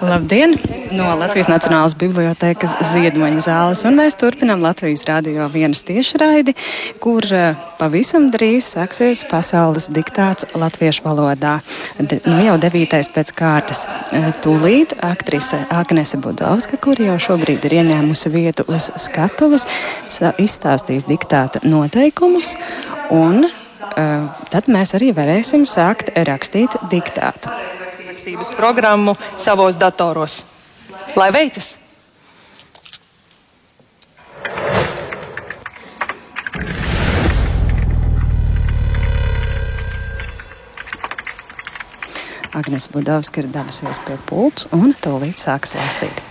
Labdien! No Latvijas Nacionālās Bibliotēkas Ziedmaņa zāles, un mēs turpinām Latvijas radio vienas tiešraidi, kur eh, pavisam drīz sāksies pasaules diktāts latviešu valodā. De, nu, jau devītais pēc kārtas. Eh, tūlīt aktrise Agnese Budovska, kur jau šobrīd ir ieņēmusi vietu uz skatuves, izstāstīs diktāta noteikumus, un uh, tad mēs arī varēsim sākt rakstīt diktātu izglītības programmu savos datoros. Lai veicas! Agnēs Budovska ir devusies pie pults un tūlīt sāks lasīt.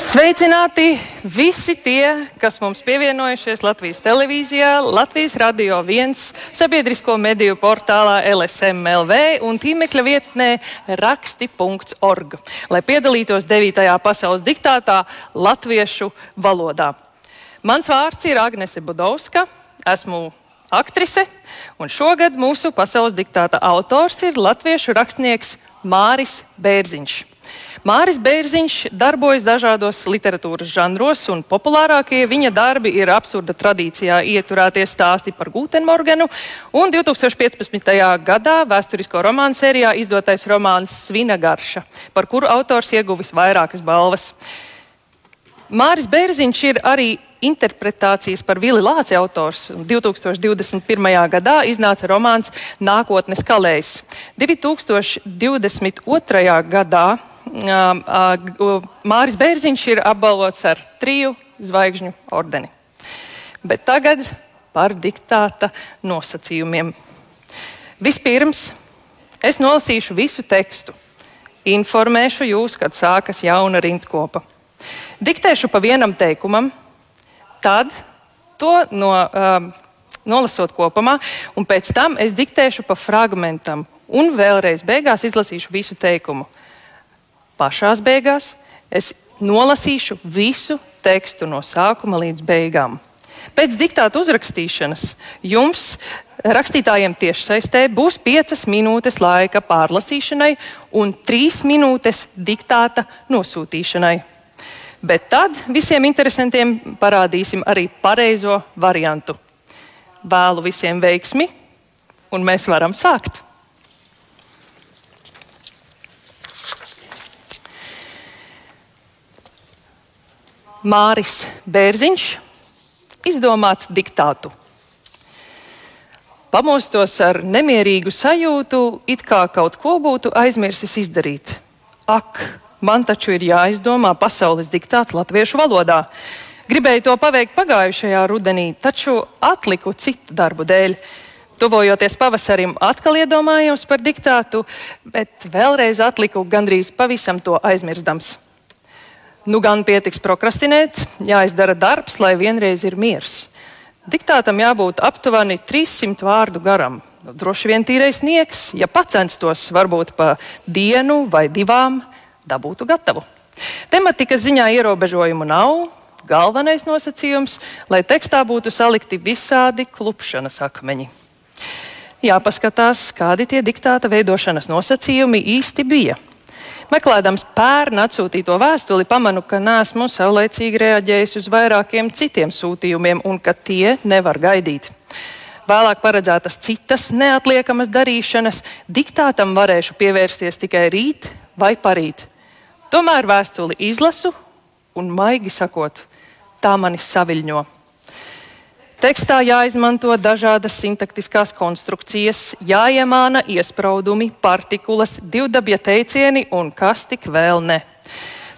Sveicināti visi tie, kas mums pievienojušies Latvijas televīzijā, Latvijas radio viens, sabiedrisko mediju portālā LSMLV un tīmekļa vietnē raksti.org, lai piedalītos 9. pasaules diktātā latviešu valodā. Mans vārds ir Agnese Budovska, esmu aktrise, un šogad mūsu pasaules diktāta autors ir latviešu rakstnieks Māris Bērziņš. Māris Bērziņš darbojas dažādos literatūras žanros, un populārākie viņa darbi ir absurda tradīcijā ieturētie stāsti par Gutenmorgenu un 2015. gadā vēsturisko romānu sērijā izdotais romāns Svina garša, par kuru autors ieguvis vairākas balvas. Māris Bērziņš ir arī interpretācijas par Vili Lāci autors. 2021. gadā iznāca romāns Nākotnes kalējs. 2022. gadā Māris Bērziņš ir apbalvots ar triju zvaigžņu ordeni. Bet tagad par diktāta nosacījumiem. Vispirms es nolasīšu visu tekstu, informēšu jūs, kad sākas jauna rindkopa. Diktēšu pa vienam teikumam, tad to no, um, nolasot kopumā, un pēc tam es diktēšu pa fragmentam, un vēlreiz beigās izlasīšu visu teikumu pašās beigās es nolasīšu visu tekstu no sākuma līdz beigām. Pēc diktāta uzrakstīšanas jums, rakstītājiem tiešsaistē, būs piecas minūtes laika pārlasīšanai un trīs minūtes diktāta nosūtīšanai. Bet tad visiem interesantiem parādīsim arī pareizo variantu. Vēlu visiem veiksmi, un mēs varam sākt! Māris Bērziņš izdomāt diktātu. Pamostos ar nemierīgu sajūtu, it kā kaut ko būtu aizmirsis izdarīt. Ak, man taču ir jāizdomā pasaules diktāts latviešu valodā. Gribēju to paveikt pagājušajā rudenī, taču atliku citu darbu dēļ. Tuvojoties pavasarim, atkal iedomājos par diktātu, bet vēlreiz atliku gandrīz pavisam to aizmirstams. Nu, gan pietiks prokrastinēt, jāizdara darbs, lai vienreiz ir miers. Diktātam jābūt aptuveni 300 vārdu garam. Nu, droši vien tīrais sniegs, ja pacenstos varbūt pa dienu vai divām, dabūtu gatavu. Tematikas ziņā ierobežojumu nav. Galvenais nosacījums, lai tekstā būtu salikti visādi klupšanas akmeņi. Jāpaskatās, kādi tie diktāta veidošanas nosacījumi īsti bija. Meklējams pērn atsūtīto vēstuli, pamanu, ka nesmu saulēcīgi reaģējis uz vairākiem citiem sūtījumiem un ka tie nevar gaidīt. Vēlāk paredzētas citas neatliekamas darīšanas, diktātam varēšu pievērsties tikai rīt vai parīt. Tomēr vēstuli izlasu un, maigi sakot, tā mani saviļņo. Tekstā jāizmanto dažādas sintaktiskās konstrukcijas, jāiemāna iespraudumi, partikulas, divdabja teicieni un kas tik vēl ne.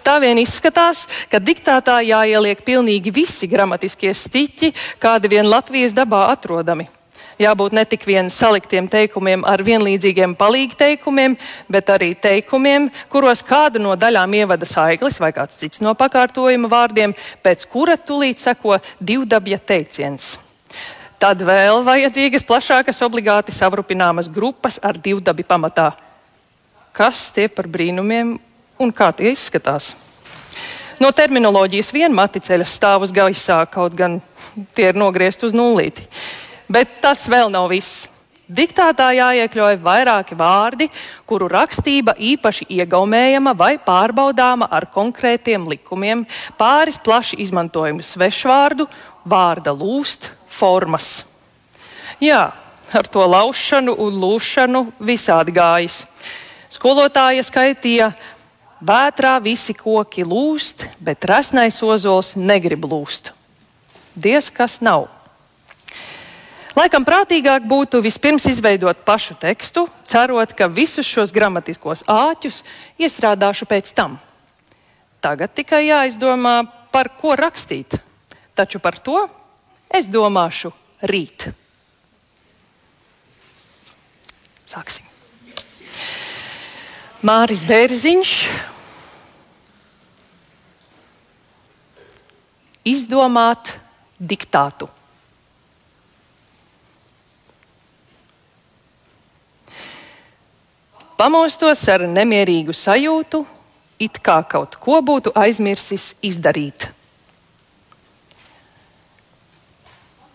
Tā vien izskatās, ka diktātā jāieliek pilnīgi visi gramatiskie stiķi, kādi vien Latvijas dabā atrodami. Jābūt ne tik vien saliktiem teikumiem ar vienlīdzīgiem palīgteikumiem, bet arī teikumiem, kuros kādu no daļām ievada saiklis vai kāds cits no pakārtojuma vārdiem, pēc kura tulīt seko divdabja teiciens. Tad vēl vajadzīgas plašākas, obligāti savrupināmas grupas ar divdabi pamatā. Kas tie par brīnumiem un kā tie izskatās? No terminoloģijas vien maticeļas stāv uz gaisā, kaut gan tie ir nogriezti uz nulīti. Bet tas vēl nav viss. Diktātā jāiekļauj vairāki vārdi, kuru rakstība īpaši iegaumējama vai pārbaudāma ar konkrētiem likumiem, pāris plaši izmantojumu svešvārdu, vārda lūst, formas. Jā, ar to laušanu un lūšanu visādi gājis. Skolotāja skaitīja, vētrā visi koki lūst, bet resnais ozols negrib lūst. Diez kas nav. Laikam prātīgāk būtu vispirms izveidot pašu tekstu, cerot, ka visus šos gramatiskos āķus iestrādāšu pēc tam. Tagad tikai jāizdomā, par ko rakstīt, taču par to es domāšu rīt. Sāksim. Māris Bērziņš izdomāt diktātu. Pamostos ar nemierīgu sajūtu, it kā kaut ko būtu aizmirsis izdarīt.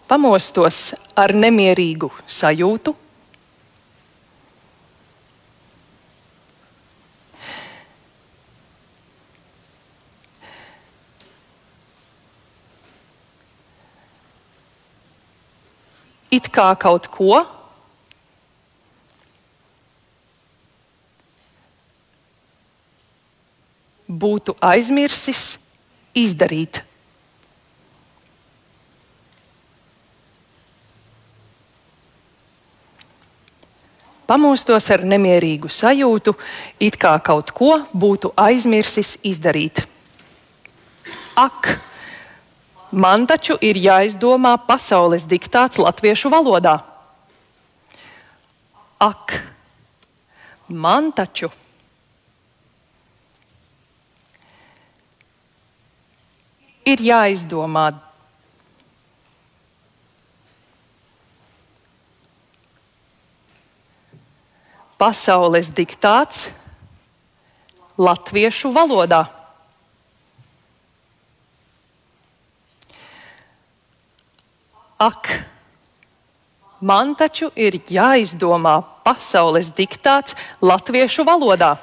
Pamostos ar nemierīgu sajūtu. It kā kaut ko būtu aizmirsis izdarīt. Pamostos ar nemierīgu sajūtu, it kā kaut ko būtu aizmirsis izdarīt. Ak, man taču ir jāizdomā pasaules diktāts latviešu valodā. Ak, man taču ir ir jāizdomā. Pasaules diktāts latviešu valodā. Ak, man taču ir jāizdomā pasaules diktāts latviešu valodā.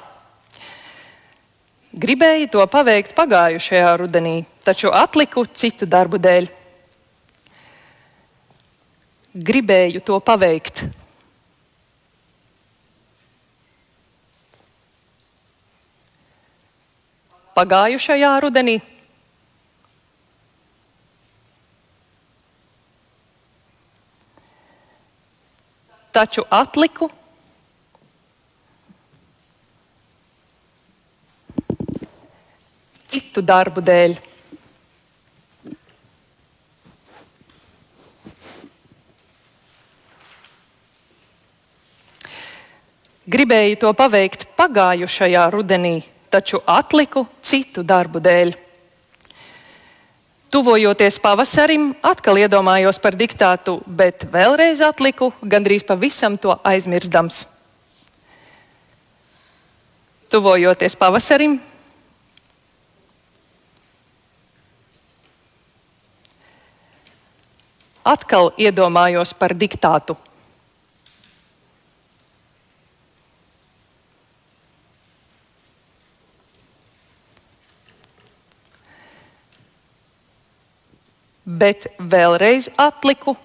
Gribēju to paveikt pagājušajā rudenī, taču atliku citu darbu dēļ. Gribēju to paveikt. Pagājušajā rudenī taču atliku citu darbu dēļ. Gribēju to paveikt pagājušajā rudenī, taču atliku citu darbu dēļ. Tuvojoties pavasarim, atkal iedomājos par diktātu, bet vēlreiz atliku, gandrīz pavisam to aizmirstams. Tuvojoties pavasarim, atkal iedomājos par diktātu. Bet vēlreiz atliku.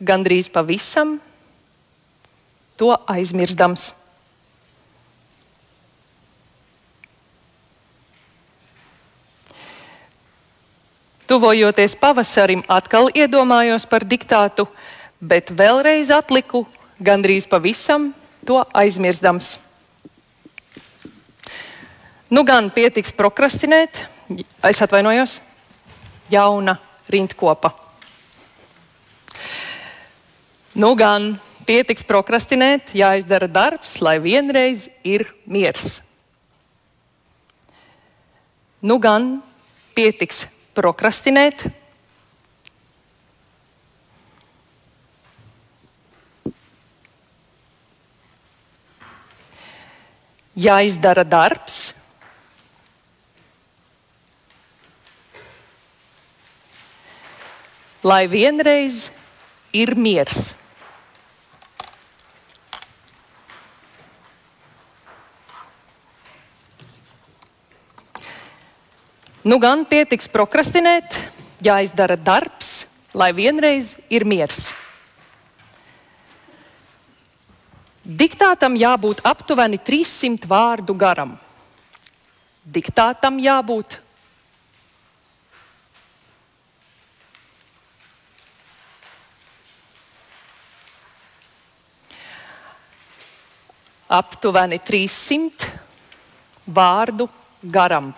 Gandrīz pavisam to aizmirstams. Tuvojoties pavasarim, atkal iedomājos par diktātu, bet vēlreiz atliku, gandrīz pavisam to aizmirstams. Nu, gan pietiks prokrastinēt, es atvainojos, jauna rindkopa. Nu, gan pietiks prokrastinēt, jāizdara darbs, lai vienreiz ir miers. Nu, gan pietiks prokrastinēt. Jāizdara darbs. Lai vienreiz ir miers. Nu gan pietiks prokrastinēt, jāizdara darbs, lai vienreiz ir miers. Diktātam jābūt aptuveni 300 vārdu garam. Diktātam jābūt aptuveni 300 vārdu garam.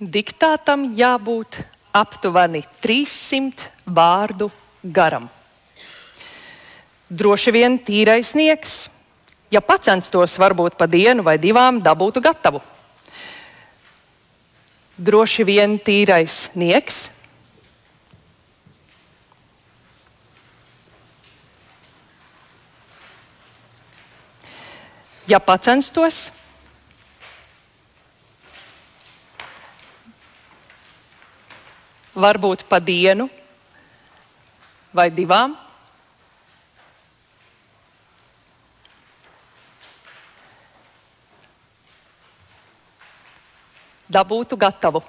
Diktātam jābūt aptuveni 300 vārdu garam. Droši vien tīrais sniegs, ja pacenstos varbūt pa dienu vai divām, dabūtu gatavu. Droši vien tīrais sniegs. Ja pacenstos, varbūt pa dienu vai divām. Dabūtu gatavu.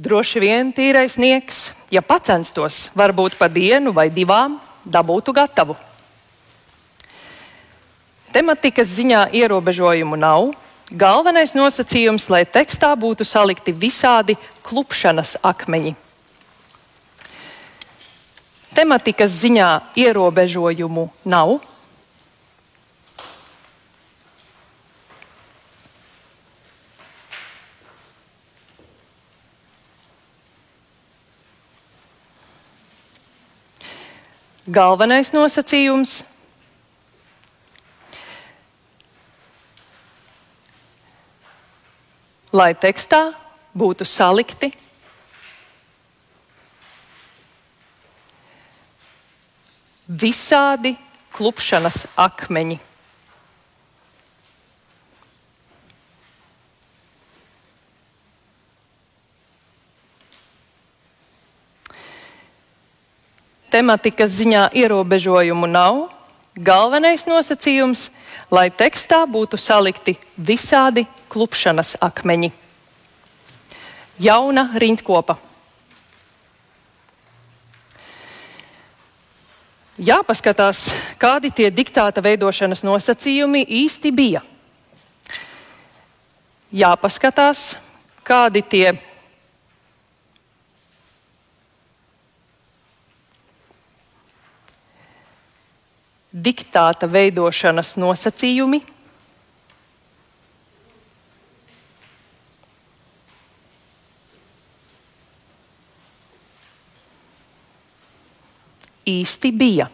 Droši vien tīrais sniegs, ja pacenstos, varbūt pa dienu vai divām, dabūtu gatavu. Tematikas ziņā ierobežojumu nav, Galvenais nosacījums, lai tekstā būtu salikti visādi klupšanas akmeņi. Tematikas ziņā ierobežojumu nav. Galvenais nosacījums lai tekstā būtu salikti visādi klupšanas akmeņi. Tematikas ziņā ierobežojumu nav. Galvenais nosacījums lai tekstā būtu salikti visādi klupšanas akmeņi. Jauna rindkopa. Jāpaskatās, kādi tie diktāta veidošanas nosacījumi īsti bija. Jāpaskatās, kādi tie diktāta veidošanas nosacījumi. Īsti bija.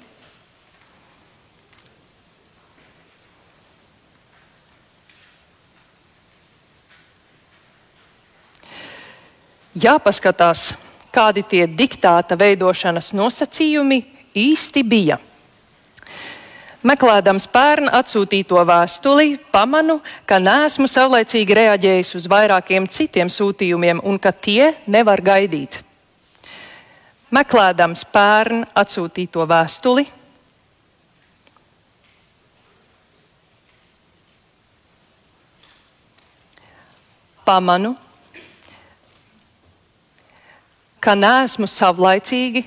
Jāpaskatās, kādi tie diktāta veidošanas nosacījumi īsti bija. Meklējams pērn atsūtīto vēstuli, pamanu, ka neesmu savlaicīgi reaģējis uz vairākiem citiem sūtījumiem un ka tie nevar gaidīt. Meklējams pērn atsūtīto vēstuli, pamanu, ka neesmu savlaicīgi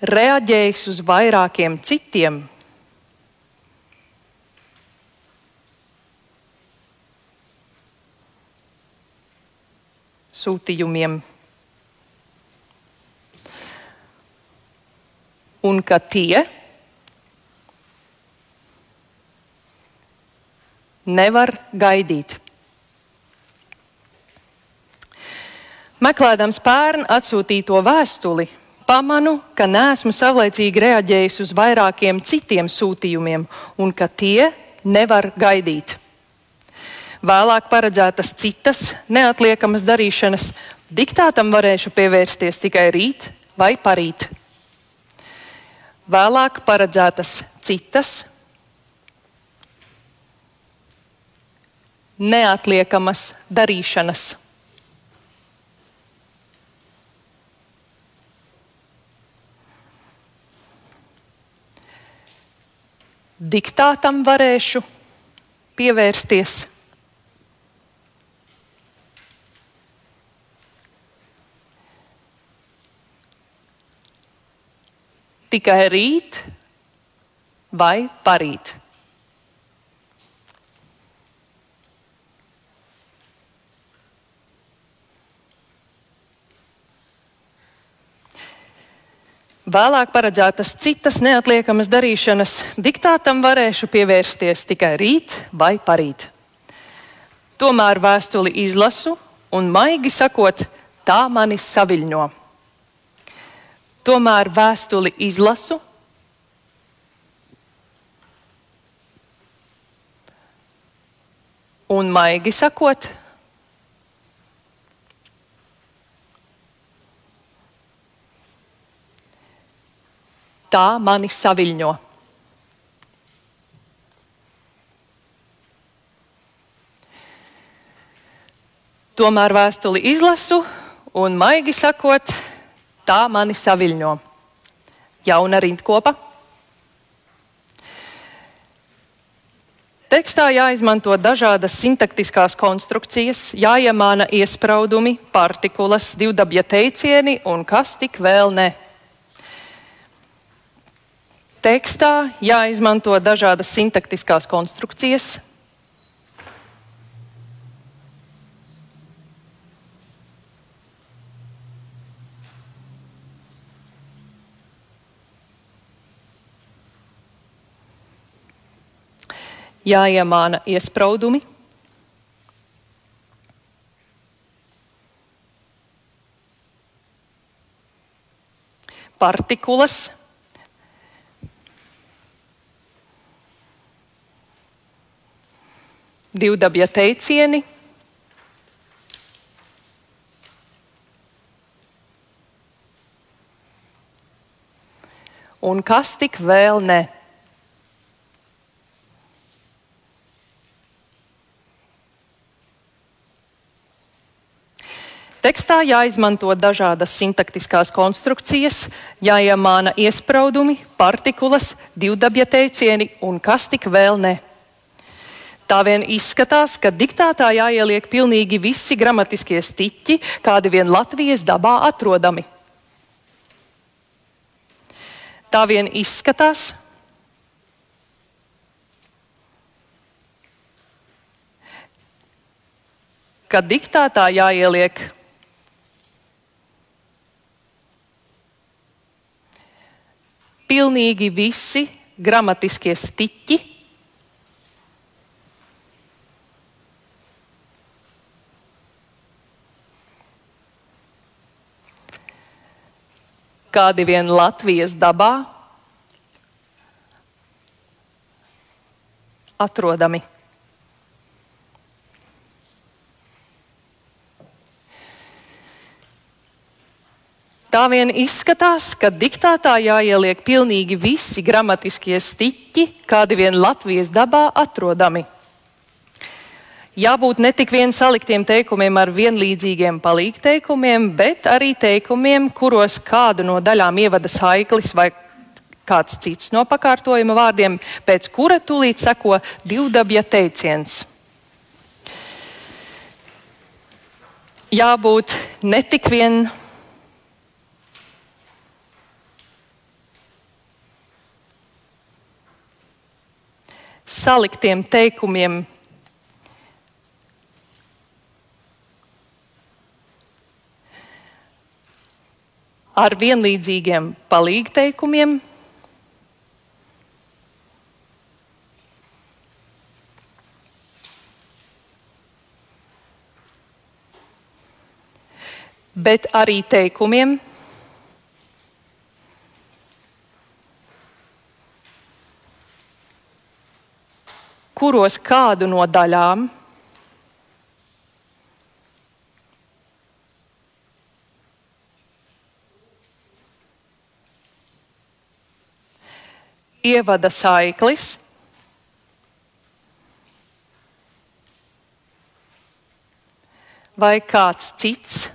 reaģējis uz vairākiem citiem. Sūtījumiem. Un ka tie nevar gaidīt. Meklējams pērn atsūtīto vēstuli, pamanu, ka neesmu savlaicīgi reaģējis uz vairākiem citiem sūtījumiem un ka tie nevar gaidīt. Vēlāk paredzētas citas neatliekamas darīšanas Diktātam varēšu pievērsties tikai rīt vai parīt. Vēlāk paredzētas citas neatliekamas darīšanas. Diktātam varēšu pievērsties. Tikai rīt vai parīt. Vēlāk paredzētas citas neatliekamas darīšanas diktātam varēšu pievērsties tikai rīt vai parīt. Tomēr vēstuli izlasu un maigi sakot, tā mani saviļņo. Tomēr vēstuli izlasu un maigi sakot, tā mani saviļņo. Tomēr vēstuli izlasu un, maigi sakot, tā mani saviļņo. Jauna rindkopa. Tekstā jāizmanto dažādas sintaktiskās konstrukcijas, jāiemāna iespraudumi, partikulas, divdabja teicieni un kas tik vēl ne. Tekstā jāizmanto dažādas sintaktiskās konstrukcijas. Jāiemāna iespraudumi. Partikulas divdabja teicieni. Un kas tik vēl ne? Tekstā jāizmanto dažādas sintaktiskās konstrukcijas, jāiemāna iespraudumi, partikulas, divdabja teicieni un kas tik vēl ne. Tā vien izskatās, ka diktātā jāieliek pilnīgi visi gramatiskie stiķi, kādi vien Latvijas dabā atrodami. Tā vien izskatās, ka diktātā jāieliek pilnīgi visi gramatiskie stiķi, kādi vien Latvijas dabā atrodami. Tā vien izskatās, ka diktātā jāieliek pilnīgi visi gramatiskie stiķi, kādi vien Latvijas dabā atrodami jābūt ne tik vien saliktiem teikumiem ar vienlīdzīgiem palīgteikumiem, bet arī teikumiem, kuros kādu no daļām ievada saiklis vai kāds cits no pakārtojuma vārdiem, pēc kura tūlīt seko divdabja teiciens. Jābūt ne tik vien saliktiem teikumiem ar vienlīdzīgiem palīgteikumiem. Bet arī teikumiem, kuros kādu no daļām ievada saiklis. Vai kāds cits?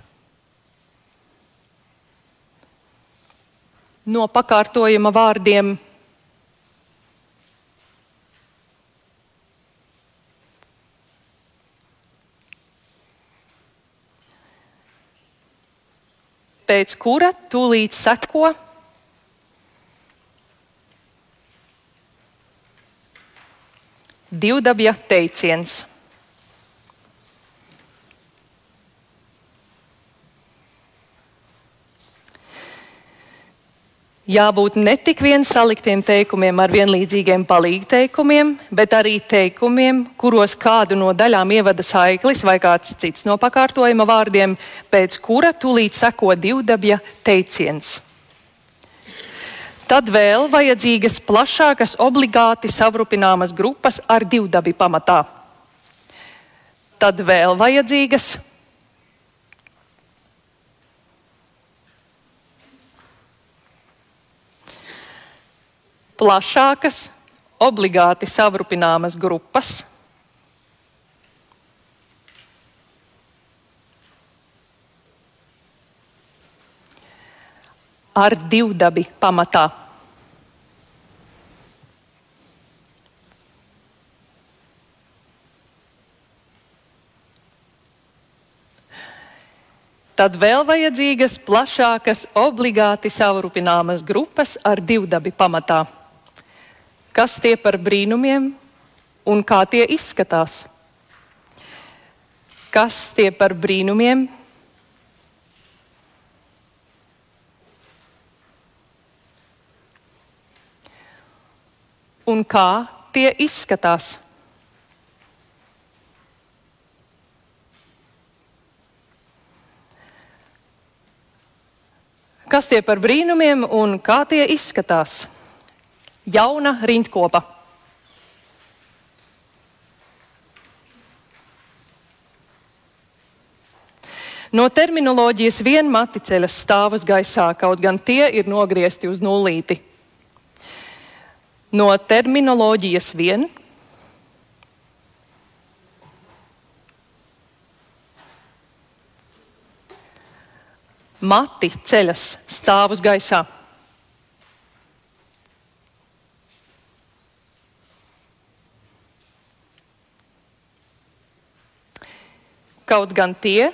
No pakārtojuma vārdiem. Pēc kura tūlīt seko divdabja teiciens. Jābūt ne tik vien saliktiem teikumiem ar vienlīdzīgiem palīgteikumiem, bet arī teikumiem, kuros kādu no daļām ievada saiklis vai kāds cits no pakārtojuma vārdiem, pēc kura tūlīt seko divdabja teiciens. Tad vēl vajadzīgas plašākas, obligāti savrupināmas grupas ar divdabi pamatā. Tad vēl vajadzīgas plašākas, obligāti savrupināmas grupas. Ar divdabi pamatā. Tad vēl vajadzīgas plašākas, obligāti savrupināmas grupas ar divdabi pamatā kas tie par brīnumiem un kā tie izskatās. Kas tie par brīnumiem? Un kā tie izskatās? Kas tie par brīnumiem un kā tie izskatās? jauna rindkopa. No terminoloģijas vien mati ceļas stāvus gaisā, kaut gan tie ir nogriezti uz nulīti. No terminoloģijas vien mati ceļas stāvus gaisā. kaut gan tie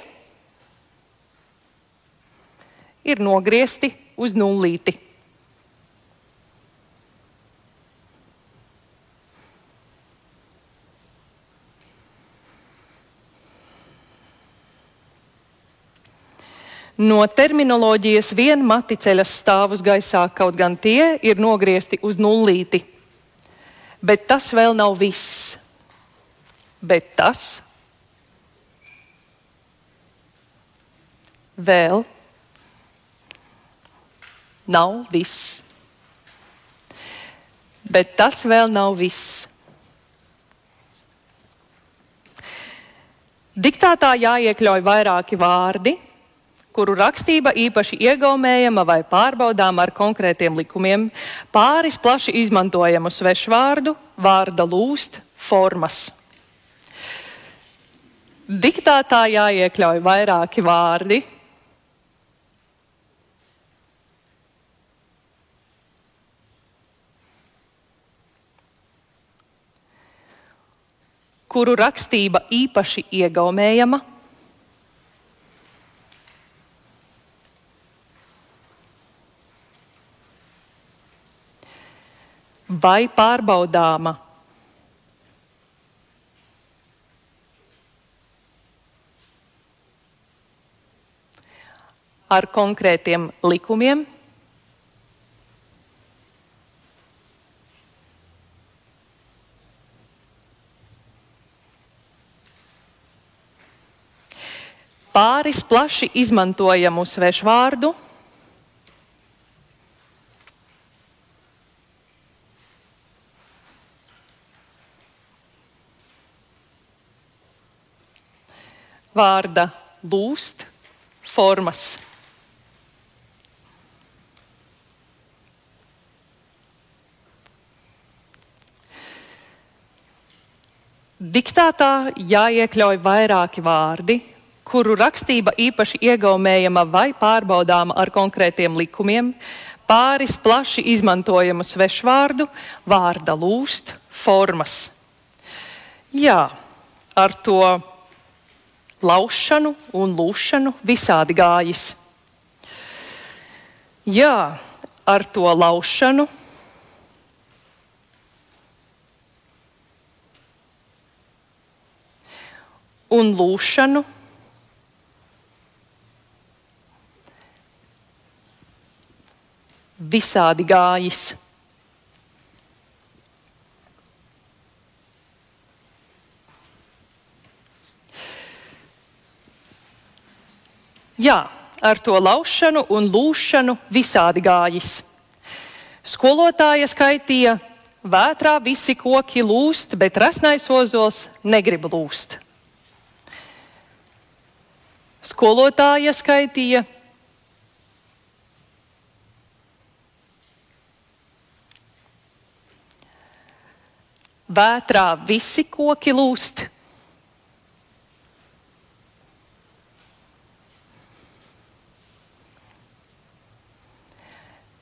ir nogriezti uz nulīti. No terminoloģijas vien maticeļas stāvus gaisā, kaut gan tie ir nogriezti uz nulīti. Bet tas vēl nav viss. Bet tas vēl nav viss. Bet tas vēl nav viss. Diktātā jāiekļauj vairāki vārdi, kuru rakstība īpaši iegaumējama vai pārbaudām ar konkrētiem likumiem, pāris plaši izmantojamu svešvārdu, vārda lūst, formas. Diktātā jāiekļauj vairāki vārdi, kuru rakstība īpaši iegaumējama. Vai pārbaudāma ar konkrētiem likumiem, pāris plaši izmantojamu svešvārdu. vārda lūst formas. Diktātā jāiekļauj vairāki vārdi, kuru rakstība īpaši iegaumējama vai pārbaudāma ar konkrētiem likumiem, pāris plaši izmantojamu svešvārdu, vārda lūst, formas. Jā, ar to laušanu un lūšanu visādi gājis. Jā, ar to laušanu. Un lūšanu visādi gājis. Jā, ar to laušanu un lūšanu visādi gājis. Skolotāja skaitīja, vētrā visi koki lūst, bet rasnais ozols negrib lūst. Skolotāja skaitīja, vētrā visi koki lūst.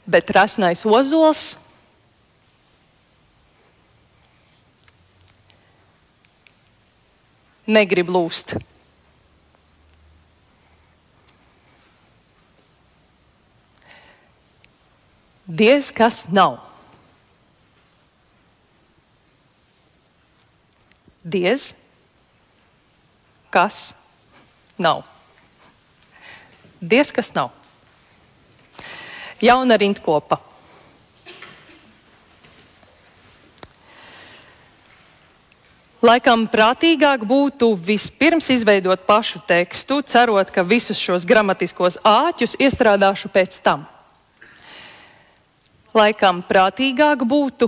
Bet rasnais ozols negrib lūst. Diez kas nav. Diez kas nav. Diez kas nav. Jauna rindkopa. Laikam prātīgāk būtu vispirms izveidot pašu tekstu, cerot, ka visus šos gramatiskos āķus iestrādāšu pēc tam. Laikam prātīgāk būtu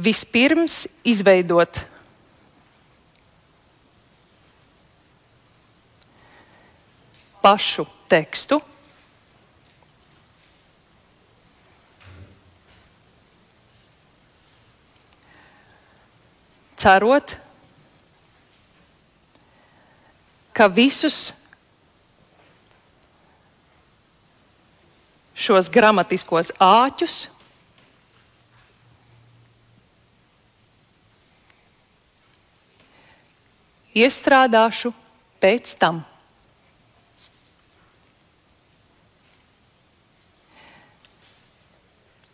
vispirms izveidot pašu tekstu. Cerot, ka visus šos gramatiskos āķus iestrādāšu pēc tam.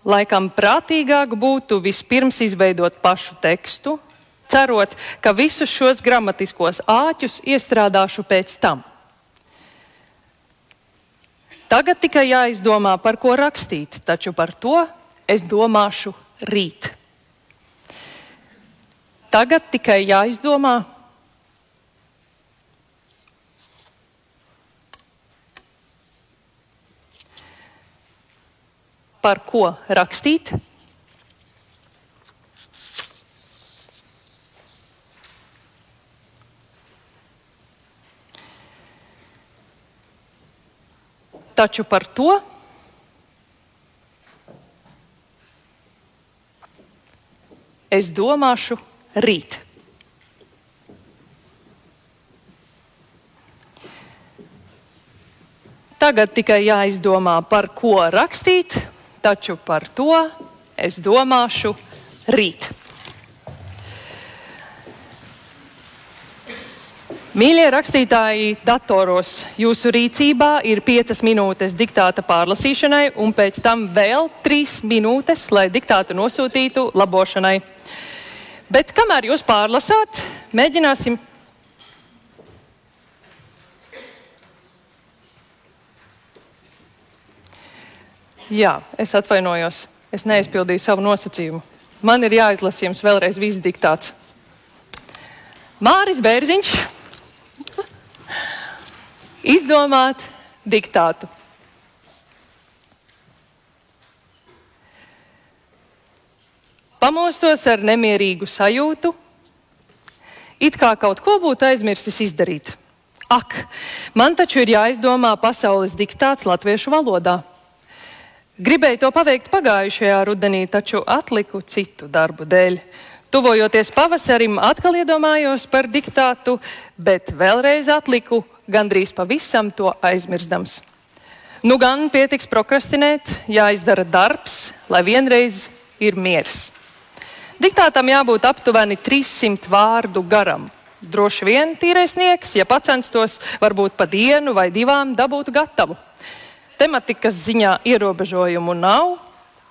Laikam prātīgāk būtu vispirms izveidot pašu tekstu, cerot, ka visus šos gramatiskos āķus iestrādāšu pēc tam. Tagad tikai jāizdomā, par ko rakstīt, taču par to es domāšu rīt. Tagad tikai jāizdomā, par ko rakstīt. Taču par to es domāšu rīt. Tagad tikai jāizdomā, par ko rakstīt, taču par to es domāšu rīt. Mīļie rakstītāji, datoros jūsu rīcībā ir piecas minūtes diktāta pārlasīšanai, un pēc tam vēl trīs minūtes, lai diktātu nosūtītu labošanai. Bet kamēr jūs pārlasāt, mēģināsim Jā, es atvainojos. Es neizpildīju savu nosacījumu. Man ir jāizlasa jums vēlreiz viss diktāts. Māris Bērziņš izdomāt diktātu. Pamostos ar nemierīgu sajūtu, it kā kaut ko būtu aizmirsis izdarīt. Ak, man taču ir jāizdomā pasaules diktāts latviešu valodā. Gribēju to paveikt pagājušajā rudenī, taču atliku citu darbu dēļ. Tuvojoties pavasarim, atkal iedomājos par diktātu, bet vēlreiz atliku, gandrīz pavisam to aizmirstams. Nu gan pietiks prokrastinēt, jāizdara darbs, lai vienreiz ir miers. Diktātam jābūt aptuveni 300 vārdu garam. Droši vien tīrais sniegs, ja pacenstos, varbūt pa dienu vai divām dabūtu gatavu. Tematikas ziņā ierobežojumu nav.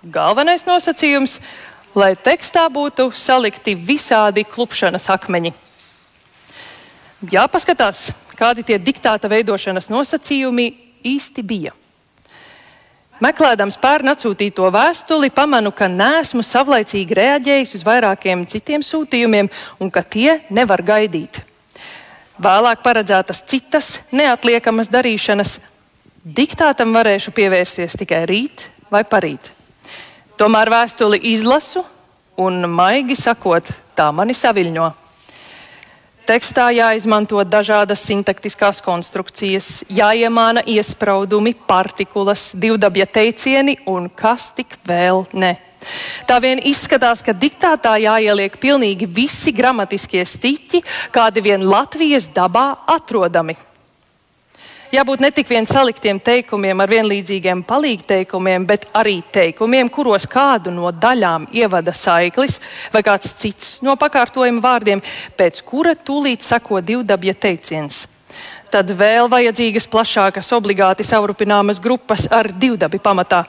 Galvenais nosacījums - lai tekstā būtu salikti visādi klupšanas akmeņi. Jāpaskatās, kādi tie diktāta veidošanas nosacījumi īsti bija. Meklējot pērn atsūtīto vēstuli, pamanu, ka nesmu savlaicīgi reaģējis uz vairākiem citiem sūtījumiem un ka tie nevar gaidīt. Vēlāk paredzētas citas neatliekamas darīšanas. Diktātam varēšu pievērsties tikai rīt vai parīt. Tomēr vēstuli izlasu un, maigi sakot, tā mani saviļņo. Tekstā jāizmanto dažādas sintaktiskās konstrukcijas, jāiemāna iespraudumi, partikulas, divdabja teicieni un kas tik vēl ne. Tā vien izskatās, ka diktātā jāieliek pilnīgi visi gramatiskie stiķi, kādi vien Latvijas dabā atrodami jābūt ne tik vien saliktiem teikumiem ar vienlīdzīgiem palīgteikumiem, bet arī teikumiem, kuros kādu no daļām ievada saiklis vai kāds cits no pakārtojuma vārdiem, pēc kura tūlīt sako divdabja teiciens. Tad vēl vajadzīgas plašākas, obligāti savrupināmas grupas ar divdabi pamatā.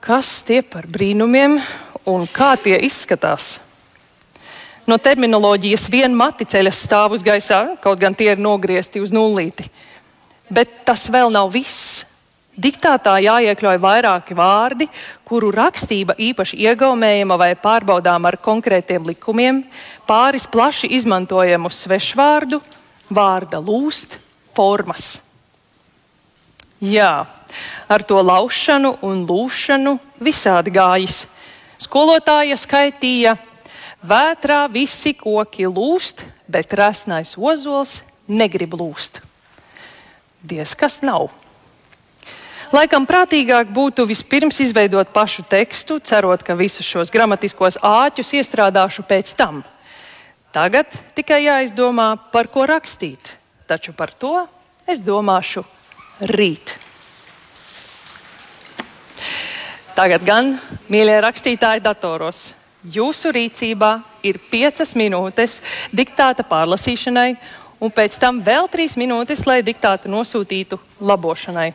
Kas tie par brīnumiem un kā tie izskatās? No terminoloģijas vien mati ceļas stāv uz gaisā, kaut gan tie ir nogriezti uz nullīti. Bet tas vēl nav viss. Diktātā jāiekļauj vairāki vārdi, kuru rakstība īpaši iegaumējama vai pārbaudām ar konkrētiem likumiem, pāris plaši izmantojamu svešvārdu, vārda lūst, formas. Jā, ar to laušanu un lūšanu visādi gājis. Skolotāja skaitīja, vētrā visi koki lūst, bet krasnais ozols negrib lūst diez kas nav. Laikam prātīgāk būtu vispirms izveidot pašu tekstu, cerot, ka visus šos gramatiskos āķus iestrādāšu pēc tam. Tagad tikai jāizdomā, par ko rakstīt, taču par to es domāšu rīt. Tagad gan, mīļie rakstītāji, datoros, jūsu rīcībā ir piecas minūtes diktāta pārlasīšanai un pēc tam vēl trīs minūtes, lai diktātu nosūtītu labošanai.